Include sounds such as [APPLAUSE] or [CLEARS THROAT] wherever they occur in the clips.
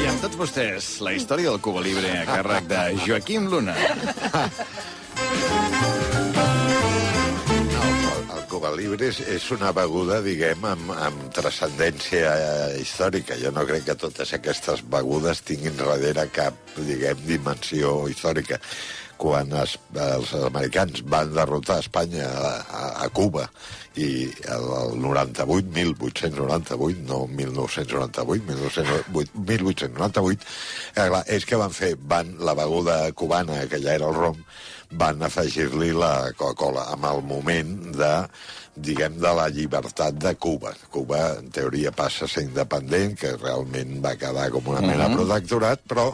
I amb tots vostès, la història del Cuba Libre a càrrec de Joaquim Luna. [LAUGHS] El Cuba Libre és, és una beguda, diguem, amb, amb transcendència eh, històrica. Jo no crec que totes aquestes begudes tinguin darrere cap, diguem, dimensió històrica. Quan es, els americans van derrotar Espanya a, a, a Cuba i el, el 98, 1898, no 1998, 1998 1898, eh, clar, és que van fer, van la beguda cubana, que ja era el rom, van afegir-li la Coca-Cola amb el moment de diguem, de la llibertat de Cuba. Cuba, en teoria, passa a ser independent, que realment va quedar com una mena de protectorat, però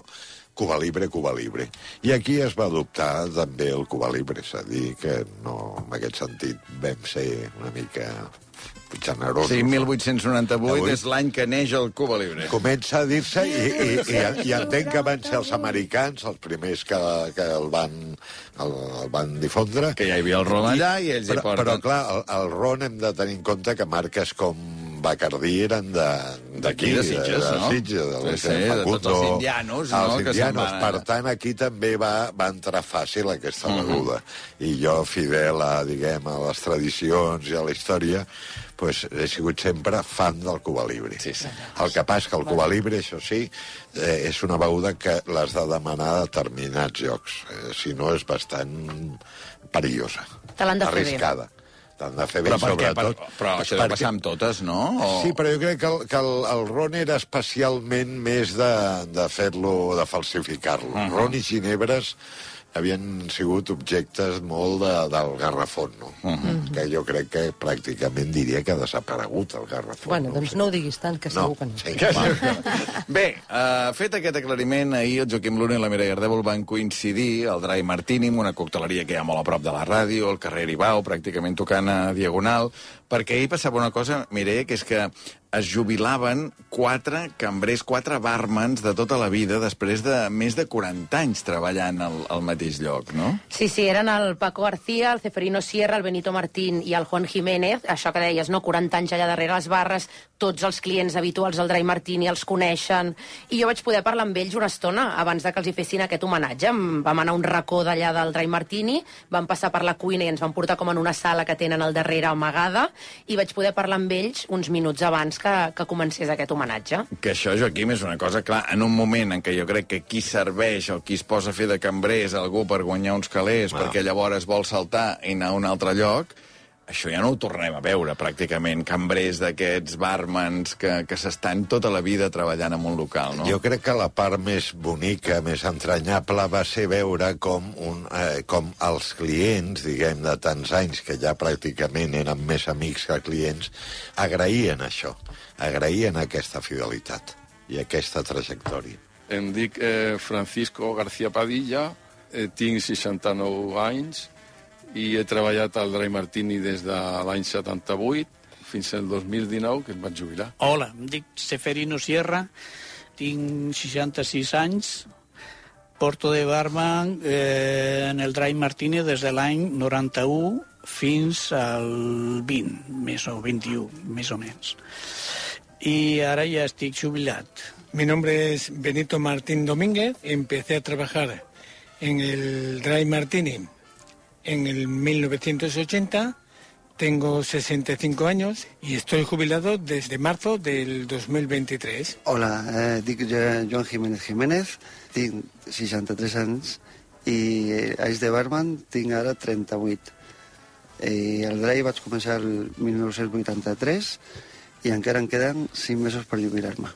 Cuba Libre, Cuba Libre. I aquí es va adoptar també el Cuba Libre, és a dir, que no, en aquest sentit vam ser una mica generosos. Sí, 1898 Avui. és l'any que neix el Cuba Libre. Comença a dir-se i, i, i, i entenc que van ser els americans els primers que, que el, van, el, el van difondre. Que ja hi havia el rom allà i ells però, hi porten... Però, clar, el, el ron hem de tenir en compte que marques com Bacardí eren de- D'aquí, de Sitges, de, no? de Sitges, de, Sí, sí, de tots els indianos, no? Els Que se'n indianos. van- Per tant, aquí també va, va entrar fàcil aquesta Mhm. beguda. I jo, fidel a, diguem, a les tradicions i a la història, pues, he sigut sempre fan del Cuba Libre. Sí, senyor. El que passa que el Cuba Libre, això sí, eh, és una beguda que l'has de demanar a determinats llocs. Eh, si no, és bastant perillosa. Te l'han de fer bé. Arriscada. T'han de fer bé, Però per què? Per, sobretot... però això deu passar amb totes, no? O... Sí, però jo crec que el, que el, el ron era especialment més de, de fer-lo, de falsificar-lo. Uh -huh. Ron i ginebres havien sigut objectes molt de, del garrafón, no? Uh -huh. Que jo crec que pràcticament diria que ha desaparegut el garrafón. Bueno, no doncs sé. no ho diguis tant, que segur que no. Sí, Bé, uh, fet aquest aclariment, ahir el Joaquim Luna i la Mireia Ardèvol van coincidir al Dry Martini, una cocteleria que hi ha molt a prop de la ràdio, al carrer Ibau, pràcticament tocant a Diagonal, perquè ahir passava una cosa, Mireia, que és que es jubilaven quatre cambrers, quatre barmans de tota la vida, després de més de 40 anys treballant al, al mateix lloc, no? Sí, sí, eren el Paco García, el Ceferino Sierra, el Benito Martín i el Juan Jiménez, això que deies, no? 40 anys allà darrere les barres, tots els clients habituals del Dry Martini els coneixen, i jo vaig poder parlar amb ells una estona abans de que els hi fessin aquest homenatge. Vam anar a un racó d'allà del Dry Martini, vam passar per la cuina i ens van portar com en una sala que tenen al darrere amagada, i vaig poder parlar amb ells uns minuts abans que comencés aquest homenatge. Que això, Joaquim, és una cosa, clar, en un moment en què jo crec que qui serveix o qui es posa a fer de cambrer és algú per guanyar uns calés, Ah. perquè llavors vol saltar i anar a un altre lloc, això ja no ho tornem a veure, pràcticament. Cambrers d'aquests barmans que, que s'estan tota la vida treballant en un local, no? Jo crec que la part més bonica, més entranyable, va ser veure com, un, eh, com els clients, diguem, de tants anys, que ja pràcticament eren més amics que clients, agraïen això, agraïen aquesta fidelitat i aquesta trajectòria. Em dic eh, Francisco García Padilla, eh, tinc 69 anys i he treballat al Dry Martini des de l'any 78 fins al 2019, que em vaig jubilar. Hola, em dic Seferino Sierra, tinc 66 anys, porto de barman eh, en el Dry Martini des de l'any 91 fins al 20, més o 21, més o menys. I ara ja estic jubilat. Mi nombre es Benito Martín Domínguez. Empecé a trabajar en el Dry Martini en el 1980. Tengo 65 años y estoy jubilado desde marzo del 2023. Hola, eh, dic Jo- Joan Jiménez Jiménez, tinc 63 anys i eh, anys de barman tinc ara 38. Eh, el Dry vaig començar el 1983 i encara em queden 5 mesos per jubilar-me.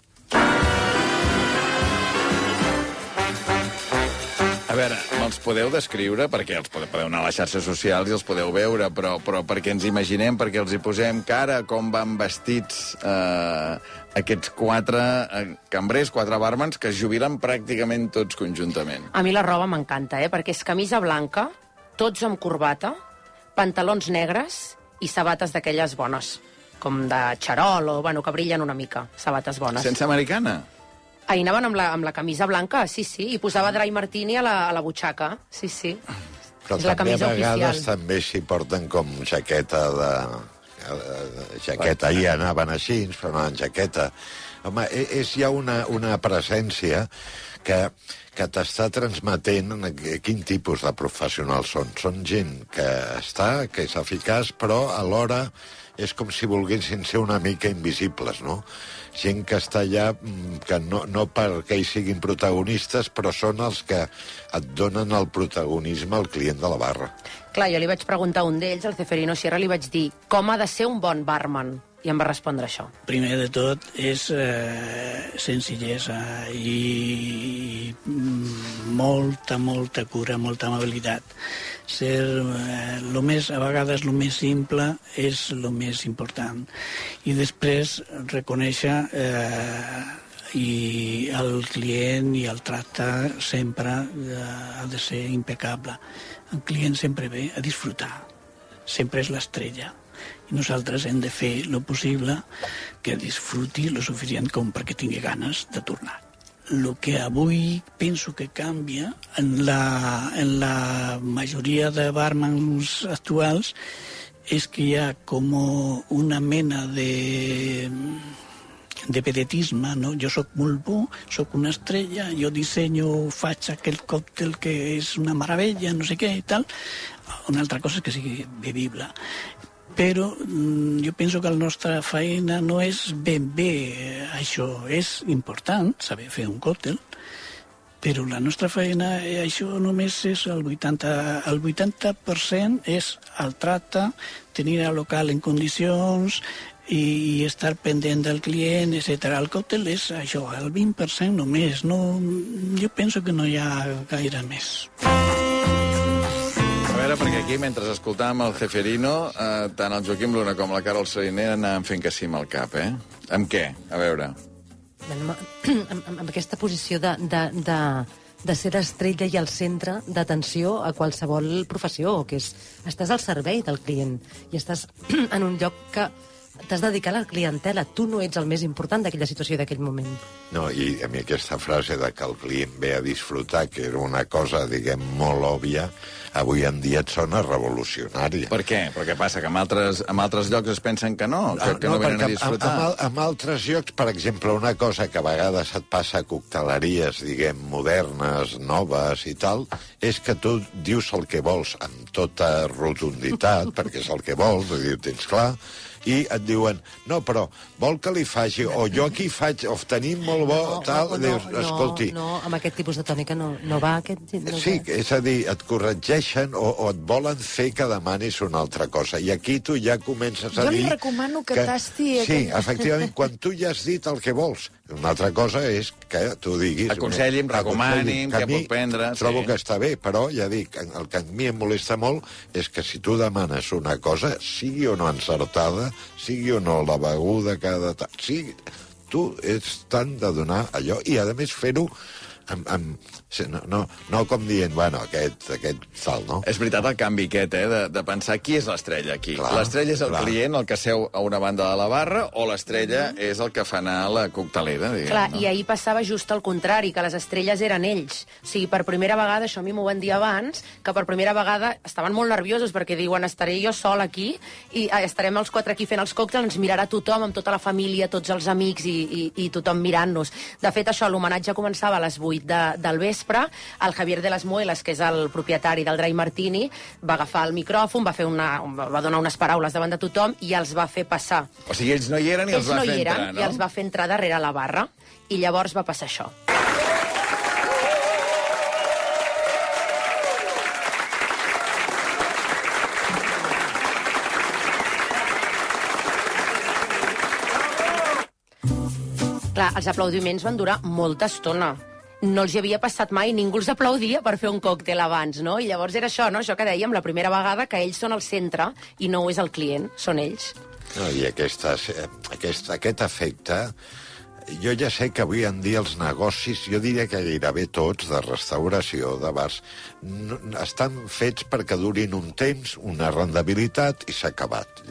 A veure, me'ls podeu descriure, perquè els podeu, podeu anar a les xarxes socials i els podeu veure, però, però perquè ens imaginem, perquè els hi posem cara, com van vestits eh, aquests quatre eh, cambrers, quatre barmans, que es jubilen pràcticament tots conjuntament. A mi la roba m'encanta, eh? perquè és camisa blanca, tots amb corbata, pantalons negres i sabates d'aquelles bones, com de xarol o, bueno, que brillen una mica, sabates bones. Sense americana? Ahir anaven amb la, amb la camisa blanca, sí, sí, i posava Dry Martini a la, a la butxaca, sí, sí. Però És la també a camisa vegades oficial. també s'hi porten com jaqueta de... eh, jaqueta, ahir anaven així, però anaven jaqueta. Home, e- és ja una, una presència que, que t'està transmetent quin tipus de professionals són. Són gent que està, que és eficaç, però alhora és com si volguessin ser una mica invisibles, no? Gent que està allà, mm, que no, no perquè ells siguin protagonistes, però són els que et donen el protagonisme al client de la barra. Clar, jo li vaig preguntar a un d'ells, al Ceferino Sierra, li vaig dir com ha de ser un bon barman? I em va respondre això. Primer de tot és eh, senzillesa i mm, molta, molta cura, molta amabilitat. Ser eh, lo més, a vegades el més simple és el més important. I després reconèixer eh, i el client i el tracte sempre eh, ha de ser impecable. El client sempre ve a disfrutar, sempre és l'estrella i nosaltres hem de fer lo possible que disfruti lo suficient com perquè tingui ganes de tornar. El que avui penso que canvia en la, en la majoria de barmans actuals és que hi ha com una mena de de pedetisme, no? Jo sóc molt bo, sóc una estrella, jo dissenyo, faig aquell còctel que és una meravella, no sé què i tal. Una altra cosa és que sigui bevible. Però mm, jo penso que la nostra feina no és ben bé eh, això. És important saber fer un còctel, però la nostra feina, eh, això només és el 80%, el 80% és el tracte, tenir el local en condicions i, i estar pendent del client, etc. El còctel és això, el 20% només. No, jo penso que no hi ha gaire més. A veure, perquè aquí, mentre escoltàvem el Ceferino, eh, tant el Joaquim Luna com la Carol Saliner anaven fent que sí amb el cap, eh? Amb què? A veure. Amb, [CLEARS THROAT] amb, amb aquesta posició de, de, de, de ser l'estrella i el centre d'atenció a qualsevol professió, que és, estàs al servei del client i estàs [CLEARS THROAT] en un lloc que t'has dedicat a la clientela. Tu no ets el més important d'aquella situació d'aquell moment. No, i a mi aquesta frase de que el client ve a disfrutar, que era una cosa, diguem, molt òbvia, avui en dia et sona revolucionària. Per què? Però què passa? Que en altres, en altres llocs es pensen que no, que, que no, venen a perquè disfrutar? En, en, en altres llocs, per exemple, una cosa que a vegades et passa a cocteleries, diguem, modernes, noves i tal, és que tu dius el que vols amb tota rotunditat, perquè és el que vols, ho tens clar, i et diuen, no, però vol que li faci, o jo aquí faig, o tenim molt bo, no, tal, no, dius, no, escolti... No, amb aquest tipus de tònica no, no va aquest... No Sí, va. és a dir, et corregeixen o, o et volen fer que demanis una altra cosa. I aquí tu ja comences a Jo dir... li recomano que tasti Sí, aquell- efectivament, quan tu ja has dit el que vols. Una altra cosa és que tu diguis... Aconselli'm, recomani'm, que a què puc prendre, sí. Trobo que està bé, però ja dic, el que a mi em molesta molt és que si tu demanes una cosa, sigui o no encertada, sigui o no la beguda ta- Sigui, tu ets tant de donar allò, i a més fer-ho amb, amb, no, no, no com dient, bueno, aquest, aquest tal, no? És veritat el canvi aquest, eh, de, de pensar qui és l'estrella aquí. L'estrella és el clar. client, el que seu a una banda de la barra, o l'estrella és el que fa anar la coctelera, diguem. Clar, no? i ahir passava just al contrari, que les estrelles eren ells. O sigui, per primera vegada, això a mi m'ho van dir abans, que per primera vegada estaven molt nerviosos perquè diuen estaré jo sol aquí i eh, estarem els quatre aquí fent els còctels, ens mirarà tothom, amb tota la família, tots els amics i, i, i tothom mirant-nos. De fet, això, l'homenatge començava a les 8 de, del vespre. El Javier de las Muelas, que és el propietari del Dry Martini, va agafar el micròfon, va, fer una, va donar unes paraules davant de tothom i els va fer passar. O sigui, ells no hi eren i Ells els va no fer hi eren entrar, no? i els va fer entrar darrere la barra. I llavors va passar això. Clar, els aplaudiments van durar molta estona. No els hi havia passat mai, ningú els aplaudia per fer un còctel abans, no? I llavors era això, no? Això que dèiem la primera vegada, que ells són el centre i no és el client, són ells. No, I aquestes, eh, aquest, aquest efecte... Jo ja sé que avui en dia els negocis, jo diria que gairebé tots, de restauració, de bars, no, estan fets perquè durin un temps, una rendibilitat i s'ha acabat.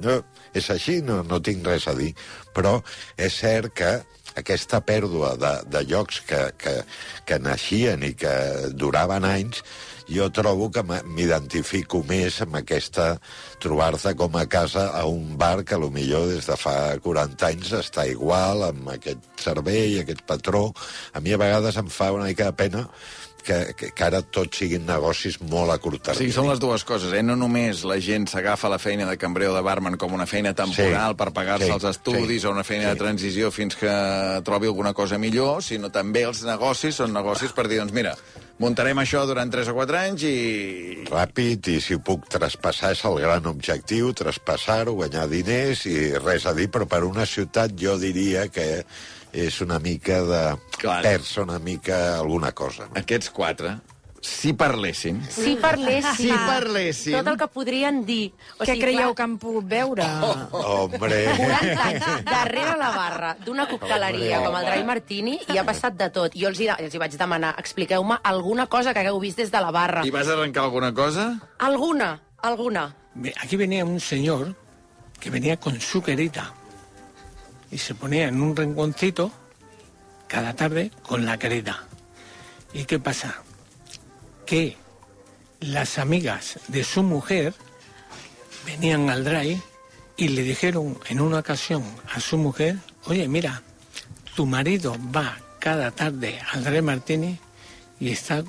No, és així, no, no tinc res a dir. Però és cert que aquesta pèrdua de, de llocs que, que, que naixien i que duraven anys jo trobo que m'identifico més amb aquesta trobar-te com a casa a un bar que millor des de fa 40 anys està igual, amb aquest servei, aquest patró. A mi a vegades em fa una mica de pena que, que, que ara tots siguin negocis molt a curt termini. sigui, són les dues coses, eh? No només la gent s'agafa la feina de cambrer o de barman com una feina temporal Sí, per pagar-se sí, els estudis sí, o una feina sí. de transició fins que trobi alguna cosa millor, sinó també els negocis són negocis per dir, doncs mira, muntarem això durant 3 o 4 anys i... ràpid i si ho puc traspassar és el gran objectiu, traspassar-ho, guanyar diners i res a dir, però per una ciutat jo diria que és una mica de... Clar. Persa una mica alguna cosa. No? Aquests quatre, si parlessin... Si parlessin... Si parlessin... Tot el que podrien dir. O Què creieu que han pogut veure? Hombre... 40 anys darrere la barra d'una cocteleria com el Dry Martini i ha passat de tot. Jo els hi, els hi vaig demanar, expliqueu-me alguna cosa que hagueu vist des de la barra. I vas arrencar alguna cosa? Alguna, alguna. Aquí venía un señor que venía con su querida y se ponía en un rinconcito cada tarde con la querida. ¿Y qué pasa? Que las amigas de su mujer venían al dry y le dijeron en una ocasión a su mujer, oye, mira, tu marido va cada tarde al dry martini y está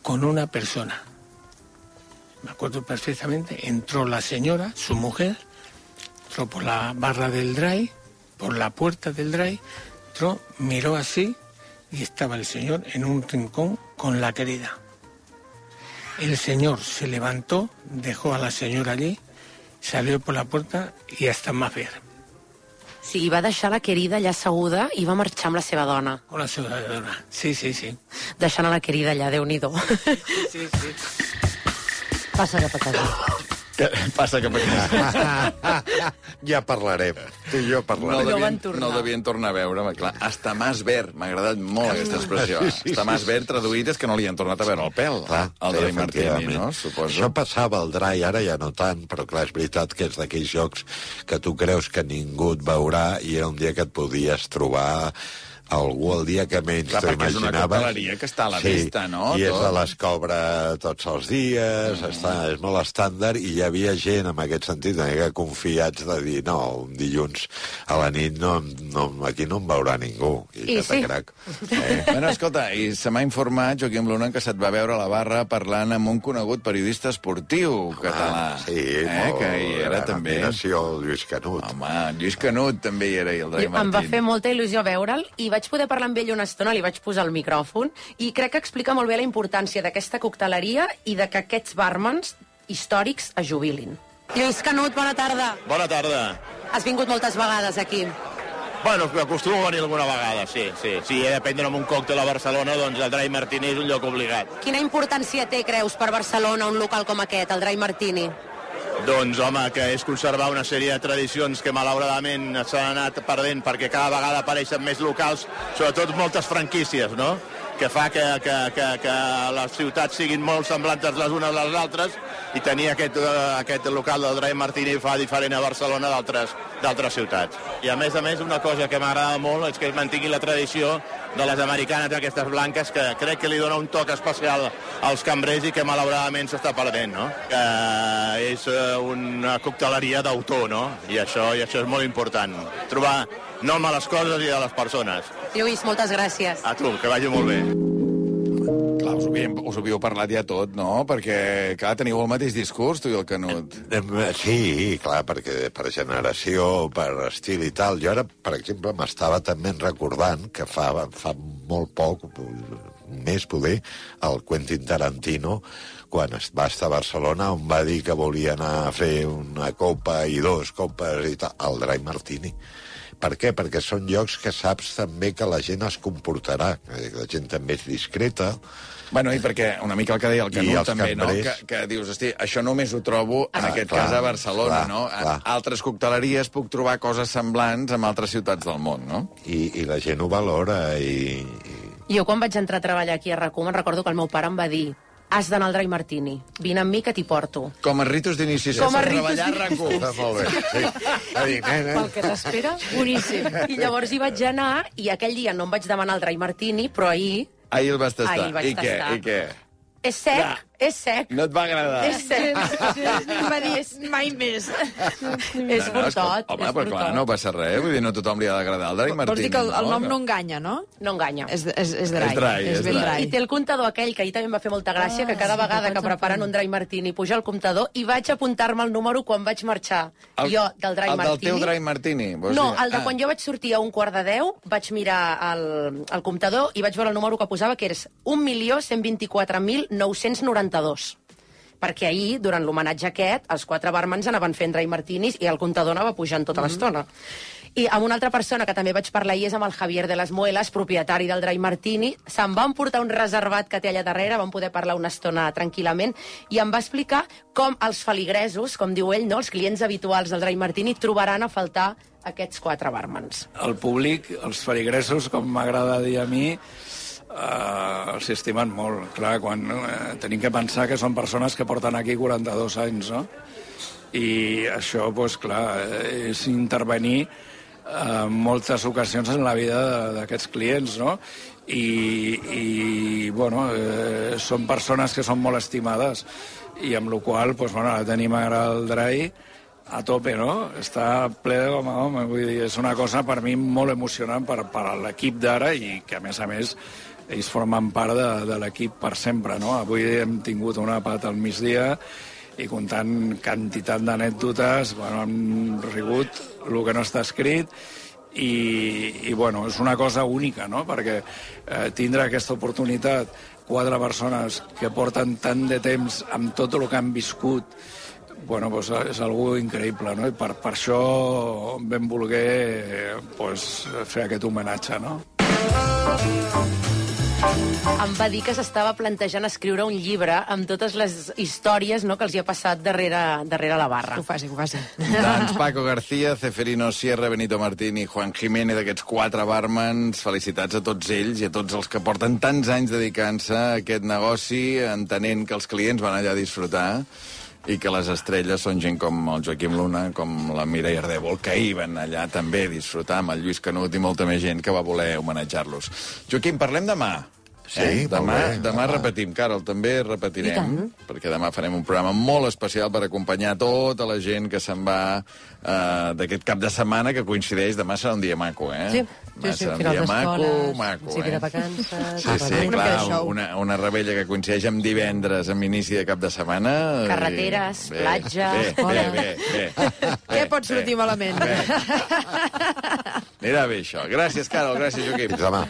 con una persona. Me acuerdo perfectamente, entró la señora, su mujer, entró por la barra del dry, por la puerta del dry, entró, miró así y estaba el señor en un rincón con la querida. El señor se levantó, dejó a la señora allí, salió por la puerta i hasta más ver. Sí, va deixar la querida allà asseguda i va marxar amb la seva dona, Con la señora. Sí, sí, sí. deixant a la querida allà, déu nhi sí, sí. Passa cap a casa. Que passa cap aquí. [LAUGHS] ja parlarem. Tu i jo No parlarem. No devien, tornar. no devien tornar a veure, clar. Hasta más ver, m'ha agradat molt aquesta expressió. Sí, sí, Hasta más ver traduït és que no li han tornat a veure el pèl. Clar, el sí, Martini, no? Suposo. Això passava al dry, ara ja no tant, però clar, és veritat que és d'aquells jocs que tu creus que ningú et veurà i era un dia que et podies trobar algú el dia que menys Clar, t'ho perquè és una imaginaves. que està a la sí, vista, no? I és Tot. de les cobra tots els dies, mm. està, és molt estàndard, i hi havia gent, en aquest sentit, una mica confiats de dir, no, un dilluns a la nit no, no, aquí no em veurà ningú. I, I sí. crac. [LAUGHS] Eh? Bueno, escolta, i se m'ha informat, Joaquim Luna, que se't va veure a la barra parlant amb un conegut periodista esportiu català. Ah, sí, eh, molt, que hi era també. admiració, Lluís Canut. Home, Lluís Canut també hi era, i el Dry Em va fer molta il·lusió veure'l i vaig poder parlar amb ell una estona, li vaig posar el micròfon i crec que explica molt bé la importància d'aquesta cocteleria i de que aquests barmans històrics es jubilin. Lluís Canut, bona tarda. Bona tarda. Has vingut moltes vegades aquí. Bueno, acostumo a venir alguna vegada, sí, sí. Si he de prendre un còctel a Barcelona, doncs el Dry Martini és un lloc obligat. Quina importància té, creus, per Barcelona un local com aquest, el Dry Martini? Doncs, home, que és conservar una sèrie de tradicions que malauradament s'han anat perdent perquè cada vegada apareixen més locals, sobretot moltes franquícies, no?, que fa que, que, que, que les ciutats siguin molt semblantes les unes a les altres i tenir aquest, eh, aquest local del Dry Martini fa diferent a Barcelona d'altres d'altres ciutats. I a més a més una cosa que m'agrada molt és que es mantingui la tradició de les americanes aquestes blanques que crec que li dona un toc especial als cambrers i que malauradament s'està perdent, no? Que és eh, una cocteleria d'autor, no? I això, I això és molt important. Trobar nom a les coses i a les persones. Lluís, moltes gràcies. A tu, que vagi molt bé. Clar, us, havíem, us havíeu parlat ja tot, no? Perquè, clar, teniu el mateix discurs, tu i el Canut. Em, Sí, clar, perquè per generació, per estil i tal. Jo ara, per exemple, m'estava també recordant que fa, fa molt poc, un mes poder, el Quentin Tarantino, quan es va estar a Barcelona, on va dir que volia anar a fer una copa i dos copes i tal, al Dry Martini. Per què? Perquè són llocs que saps també que la gent es comportarà, que la gent també és discreta, Bueno, i perquè una mica el que deia el Canut també, no? Que, cambrers. que dius, hosti, això només ho trobo, en Ah, aquest clar, cas, a Barcelona, clar, no? Clar. altres cocteleries puc trobar coses semblants en altres ciutats del món, no? i, i la gent ho valora i, i Jo quan vaig entrar a treballar aquí a RAC1 me'n recordo que el meu pare em va dir has d'anar al Dry Martini, vine amb mi que t'hi porto. Com a ritus d'inici. Com a sense ritus treballar a d'inici. RAC1. Està molt bé. Sí. Dir, nena, Pel que t'espera, boníssim. I llavors hi vaig anar i aquell dia no em vaig demanar el Dry Martini, però ahir Ahir el vas tastar. Ahir el vaig I què? tastar. I què? és sec, és sec. No et va agradar? És sec. Va dir, mai més. És No, brutot. Home, és però clar, no passa res. Vull dir, no tothom li ha d'agradar el Drai Martini. Vols dir que el, el nom no enganya, no? No enganya. És, és, és dry. És dry, és ben dry. dry. I té el comptador aquell, que ahir també em va fer molta gràcia, que cada vegada que preparen un dry martini puja el comptador i vaig apuntar-me el número quan vaig marxar El- jo del dry el del martini. teu Dry Martini, vols No, dir? el de Ah. quan jo vaig sortir a un quart de deu, vaig mirar el, el comptador i vaig veure el número que posava, que és 1.124.992 perquè ahir, durant l'homenatge aquest, els quatre barmans anaven fent dry martinis i el comptador anava pujant tota l'estona. I amb una altra persona que també vaig parlar ahir és amb el Javier de les Muelas, propietari del Dry Martini. Se'n van portar un reservat que té allà darrere, vam poder parlar una estona tranquil·lament, i em va explicar com els feligresos, com diu ell, no, els clients habituals del Dry Martini, trobaran a faltar aquests quatre barmans. El públic, els feligresos, com m'agrada dir a mi, eh, els estimen molt. Clar, quan eh, tenim que pensar que són persones que porten aquí 42 anys, no? I això, doncs, clar, és intervenir eh, en moltes ocasions en la vida d'aquests clients, no? I, i bueno, eh, són persones que són molt estimades i amb la qual doncs, bueno, tenim ara el Drai a tope, no? Està ple de home, home, vull dir, és una cosa per mi molt emocionant per, per l'equip d'ara i que, a més a més, ells formen part de, de l'equip per sempre, no? Avui hem tingut una pat al migdia i comptant quantitat d'anècdotes, bueno, hem rigut el que no està escrit i, i bueno, és una cosa única, no? Perquè eh, tindre aquesta oportunitat quatre persones que porten tant de temps amb tot el que han viscut bueno, pues és algo increïble, no? I per, per això vam voler pues, fer aquest homenatge, no? Em va dir que s'estava plantejant escriure un llibre amb totes les històries no, que els hi ha passat darrere, darrere la barra. Que ho faci, que ho faci. Doncs Paco García, Ceferino Sierra, Benito Martín i Juan Jiménez, aquests quatre barmans, felicitats a tots ells i a tots els que porten tants anys dedicant-se a aquest negoci, entenent que els clients van allà a disfrutar i que les estrelles són gent com el Joaquim Luna, com la Mireia Ardèvol, que ahir van allà també a disfrutar amb el Lluís Canut i molta més gent que va voler homenatjar-los. Joaquim, parlem demà. Sí, molt demà, bé. demà Demà. repetim, Carol, també I repetirem, perquè demà farem un programa molt especial per acompanyar tota la gent que se'n va eh, d'aquest cap de setmana, que coincideix, demà serà un dia maco, eh? Sí, Demà sí, sí, serà un dia maco, maco, principi eh? de vacances... Sí, sí, de clar, show. una, una rebella que coincideix amb divendres, amb inici de cap de setmana... i- Carreteres, bé, platja, Bé, bé, bé, bé, [LAUGHS] bé. Què pot sortir malament? Bé. Anirà bé, això. Gràcies, Carol, gràcies, Joaquim. Fins demà.